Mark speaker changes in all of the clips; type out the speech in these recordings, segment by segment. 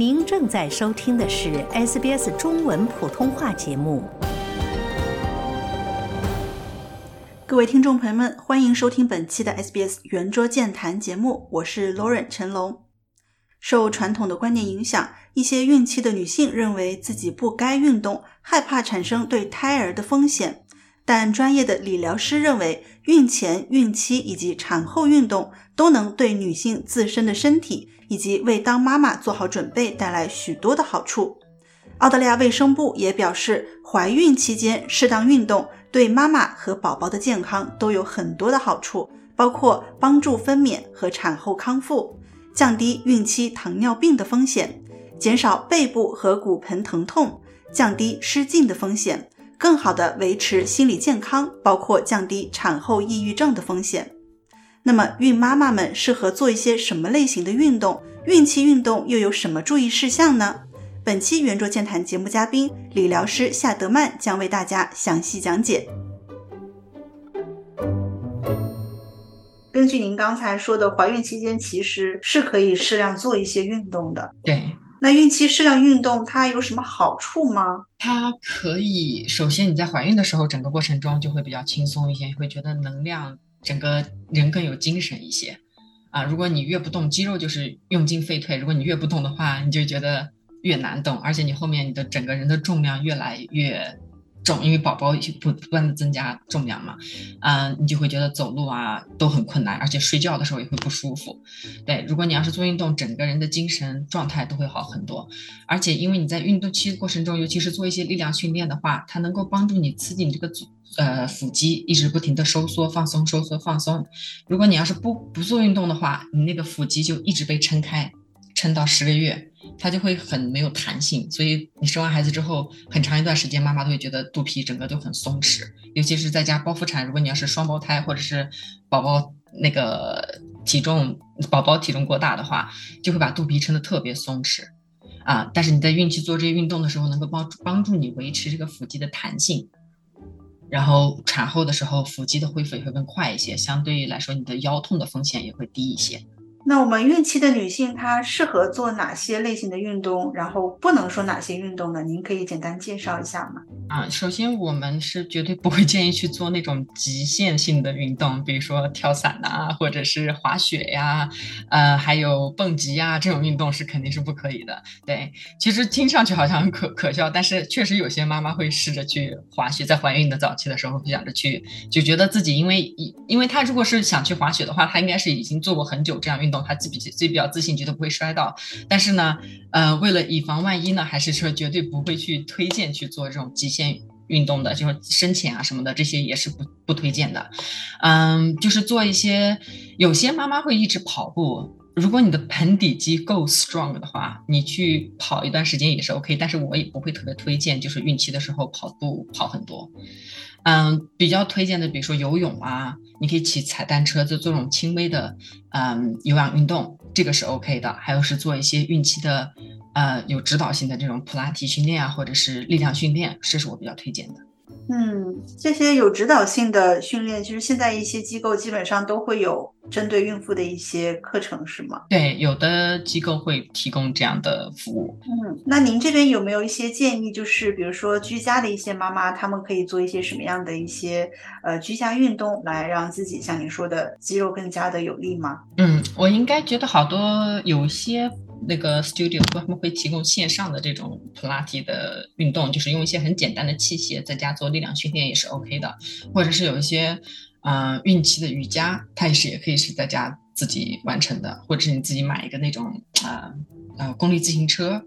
Speaker 1: 您正在收听的是 SBS 中文普通话节目。
Speaker 2: 各位听众朋友们，欢迎收听本期的 SBS 圆桌健谈节目，我是 Lauren 陈龙。受传统的观念影响，一些孕期的女性认为自己不该运动，害怕产生对胎儿的风险。但专业的理疗师认为，孕前、孕期以及产后运动都能对女性自身的身体以及为当妈妈做好准备带来许多的好处。澳大利亚卫生部也表示，怀孕期间适当运动对妈妈和宝宝的健康都有很多的好处，包括帮助分娩和产后康复，降低孕期糖尿病的风险，减少背部和骨盆疼痛，降低失禁的风险。更好的维持心理健康，包括降低产后抑郁症的风险。那么，孕妈妈们适合做一些什么类型的运动？孕期运动又有什么注意事项呢？本期圆桌健谈节目嘉宾理疗师夏德曼将为大家详细讲解。根据您刚才说的，怀孕期间其实是可以适量做一些运动的。
Speaker 3: 对。
Speaker 2: 那孕期适量运动它有什么好处吗？
Speaker 3: 它可以，首先你在怀孕的时候，整个过程中就会比较轻松一些，会觉得能量，整个人更有精神一些。啊，如果你越不动，肌肉就是用进废退；如果你越不动的话，你就觉得越难动，而且你后面你的整个人的重量越来越。因为宝宝不不断的增加重量嘛，嗯，你就会觉得走路啊都很困难，而且睡觉的时候也会不舒服。对，如果你要是做运动，整个人的精神状态都会好很多。而且因为你在运动期过程中，尤其是做一些力量训练的话，它能够帮助你刺激你这个呃腹肌一直不停的收缩放松收缩放松。如果你要是不不做运动的话，你那个腹肌就一直被撑开，撑到十个月。它就会很没有弹性，所以你生完孩子之后，很长一段时间妈妈都会觉得肚皮整个都很松弛，尤其是在家剖腹产，如果你要是双胞胎或者是宝宝那个体重宝宝体重过大的话，就会把肚皮撑得特别松弛啊。但是你在孕期做这些运动的时候，能够帮帮助你维持这个腹肌的弹性，然后产后的时候腹肌的恢复也会更快一些，相对于来说你的腰痛的风险也会低一些。
Speaker 2: 那我们孕期的女性，她适合做哪些类型的运动？然后不能说哪些运动呢？您可以简单介绍一下吗？
Speaker 3: 啊，首先我们是绝对不会建议去做那种极限性的运动，比如说跳伞呐，或者是滑雪呀，呃，还有蹦极呀，这种运动是肯定是不可以的。对，其实听上去好像很可可笑，但是确实有些妈妈会试着去滑雪，在怀孕的早期的时候想着去，就觉得自己因为因为她如果是想去滑雪的话，她应该是已经做过很久这样运。动他自比自己比较自信，觉得不会摔倒。但是呢，呃，为了以防万一呢，还是说绝对不会去推荐去做这种极限运动的，就是深潜啊什么的，这些也是不不推荐的。嗯，就是做一些，有些妈妈会一直跑步。如果你的盆底肌够 strong 的话，你去跑一段时间也是 OK。但是我也不会特别推荐，就是孕期的时候跑步跑很多。嗯，比较推荐的，比如说游泳啊，你可以骑踩单车，就做这种轻微的嗯有氧运动，这个是 OK 的。还有是做一些孕期的呃有指导性的这种普拉提训练啊，或者是力量训练，这是我比较推荐的。
Speaker 2: 嗯，这些有指导性的训练，其实现在一些机构基本上都会有针对孕妇的一些课程，是吗？
Speaker 3: 对，有的机构会提供这样的服务。
Speaker 2: 嗯，那您这边有没有一些建议？就是比如说居家的一些妈妈，她们可以做一些什么样的一些呃居家运动，来让自己像您说的肌肉更加的有力吗？
Speaker 3: 嗯，我应该觉得好多有些。那个 studio 他们会提供线上的这种普拉提的运动，就是用一些很简单的器械在家做力量训练也是 OK 的，或者是有一些嗯孕期的瑜伽，它也是也可以是在家自己完成的，或者是你自己买一个那种啊呃功率自行车，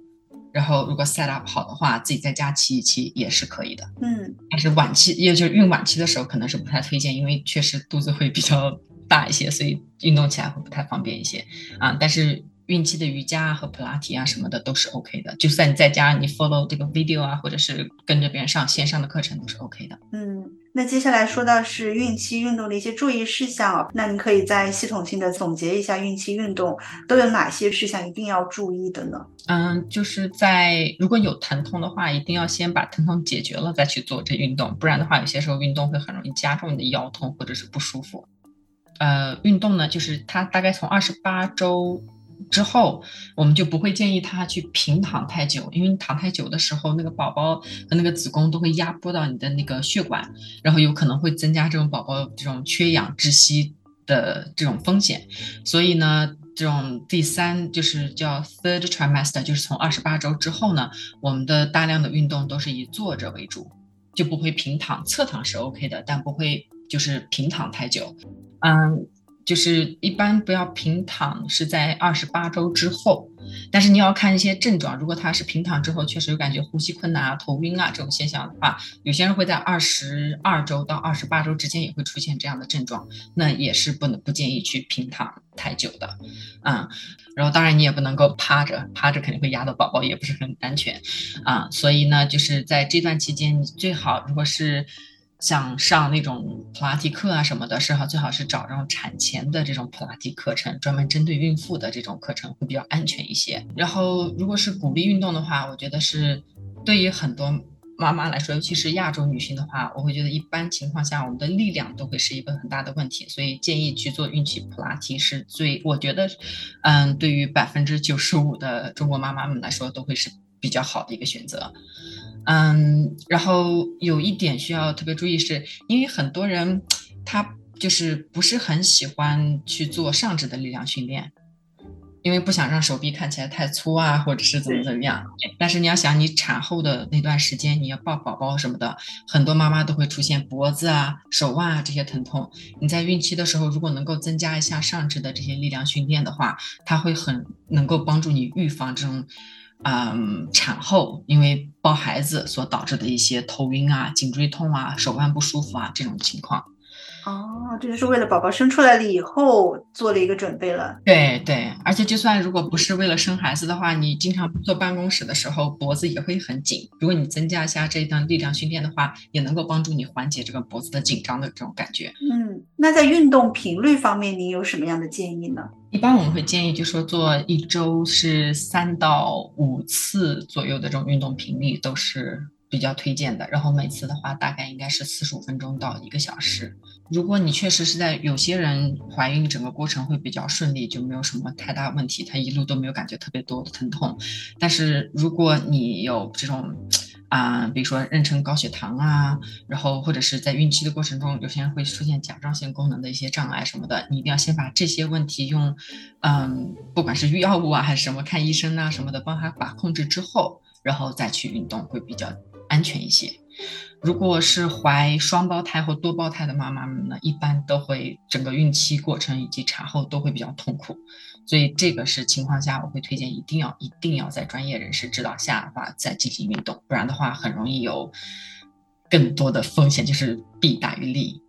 Speaker 3: 然后如果 set up 好的话，自己在家骑一骑也是可以的。
Speaker 2: 嗯，
Speaker 3: 但是晚期也就是孕晚期的时候可能是不太推荐，因为确实肚子会比较大一些，所以运动起来会不太方便一些啊，但是。孕期的瑜伽和普拉提啊什么的都是 OK 的，就算你在家你 follow 这个 video 啊，或者是跟着别人上线上的课程都是 OK 的。
Speaker 2: 嗯，那接下来说到是孕期运动的一些注意事项，那你可以再系统性的总结一下孕期运动都有哪些事项一定要注意的呢？
Speaker 3: 嗯，就是在如果有疼痛的话，一定要先把疼痛解决了再去做这运动，不然的话有些时候运动会很容易加重你的腰痛或者是不舒服。呃，运动呢，就是它大概从二十八周。之后，我们就不会建议他去平躺太久，因为躺太久的时候，那个宝宝和那个子宫都会压迫到你的那个血管，然后有可能会增加这种宝宝这种缺氧窒息的这种风险。所以呢，这种第三就是叫 third trimester，就是从二十八周之后呢，我们的大量的运动都是以坐着为主，就不会平躺，侧躺是 OK 的，但不会就是平躺太久。嗯。就是一般不要平躺，是在二十八周之后。但是你要看一些症状，如果他是平躺之后确实有感觉呼吸困难啊、头晕啊这种现象的话，有些人会在二十二周到二十八周之间也会出现这样的症状，那也是不能不建议去平躺太久的。啊，然后当然你也不能够趴着，趴着肯定会压到宝宝，也不是很安全。啊，所以呢，就是在这段期间，你最好如果是。像上那种普拉提课啊什么的，是好最好是找这种产前的这种普拉提课程，专门针对孕妇的这种课程会比较安全一些。然后，如果是鼓励运动的话，我觉得是对于很多妈妈来说，尤其是亚洲女性的话，我会觉得一般情况下我们的力量都会是一个很大的问题，所以建议去做孕期普拉提是最，我觉得，嗯，对于百分之九十五的中国妈妈们来说都会是比较好的一个选择。嗯，然后有一点需要特别注意，是因为很多人他就是不是很喜欢去做上肢的力量训练，因为不想让手臂看起来太粗啊，或者是怎么怎么样。但是你要想，你产后的那段时间，你要抱宝宝什么的，很多妈妈都会出现脖子啊、手腕啊这些疼痛。你在孕期的时候，如果能够增加一下上肢的这些力量训练的话，它会很能够帮助你预防这种。嗯，产后因为抱孩子所导致的一些头晕啊、颈椎痛啊、手腕不舒服啊这种情况。
Speaker 2: 哦，这就是为了宝宝生出来了以后做了一个准备了。
Speaker 3: 对对，而且就算如果不是为了生孩子的话，你经常坐办公室的时候脖子也会很紧。如果你增加一下这一段力量训练的话，也能够帮助你缓解这个脖子的紧张的这种感觉。
Speaker 2: 嗯，那在运动频率方面，您有什么样的建议呢？
Speaker 3: 一般我们会建议，就说做一周是三到五次左右的这种运动频率都是。比较推荐的，然后每次的话大概应该是四十五分钟到一个小时。如果你确实是在有些人怀孕整个过程会比较顺利，就没有什么太大问题，她一路都没有感觉特别多的疼痛。但是如果你有这种啊，比如说妊娠高血糖啊，然后或者是在孕期的过程中，有些人会出现甲状腺功能的一些障碍什么的，你一定要先把这些问题用嗯，不管是药物啊还是什么看医生啊什么的，帮他把控制之后，然后再去运动会比较。安全一些。如果是怀双胞胎或多胞胎的妈妈们呢，一般都会整个孕期过程以及产后都会比较痛苦，所以这个是情况下，我会推荐一定要一定要在专业人士指导下的话再进行运动，不然的话很容易有更多的风险，就是弊大于利。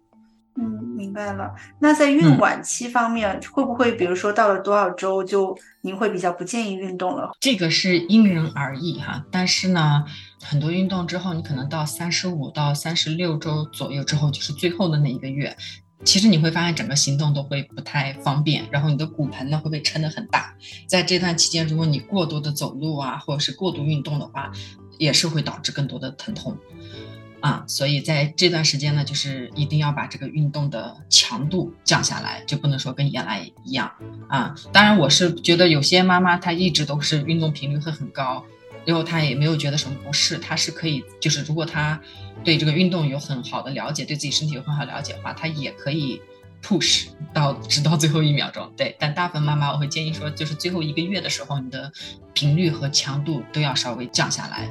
Speaker 2: 嗯，明白了。那在孕晚期方面，会不会比如说到了多少周就您会比较不建议运动了？
Speaker 3: 这个是因人而异哈。但是呢，很多运动之后，你可能到三十五到三十六周左右之后，就是最后的那一个月，其实你会发现整个行动都会不太方便，然后你的骨盆呢会被撑得很大。在这段期间，如果你过多的走路啊，或者是过度运动的话，也是会导致更多的疼痛。啊，所以在这段时间呢，就是一定要把这个运动的强度降下来，就不能说跟原来一样啊。当然，我是觉得有些妈妈她一直都是运动频率会很高，然后她也没有觉得什么不适，她是可以，就是如果她对这个运动有很好的了解，对自己身体有很好了解的话，她也可以 push 到直到最后一秒钟。对，但大部分妈妈我会建议说，就是最后一个月的时候，你的频率和强度都要稍微降下来。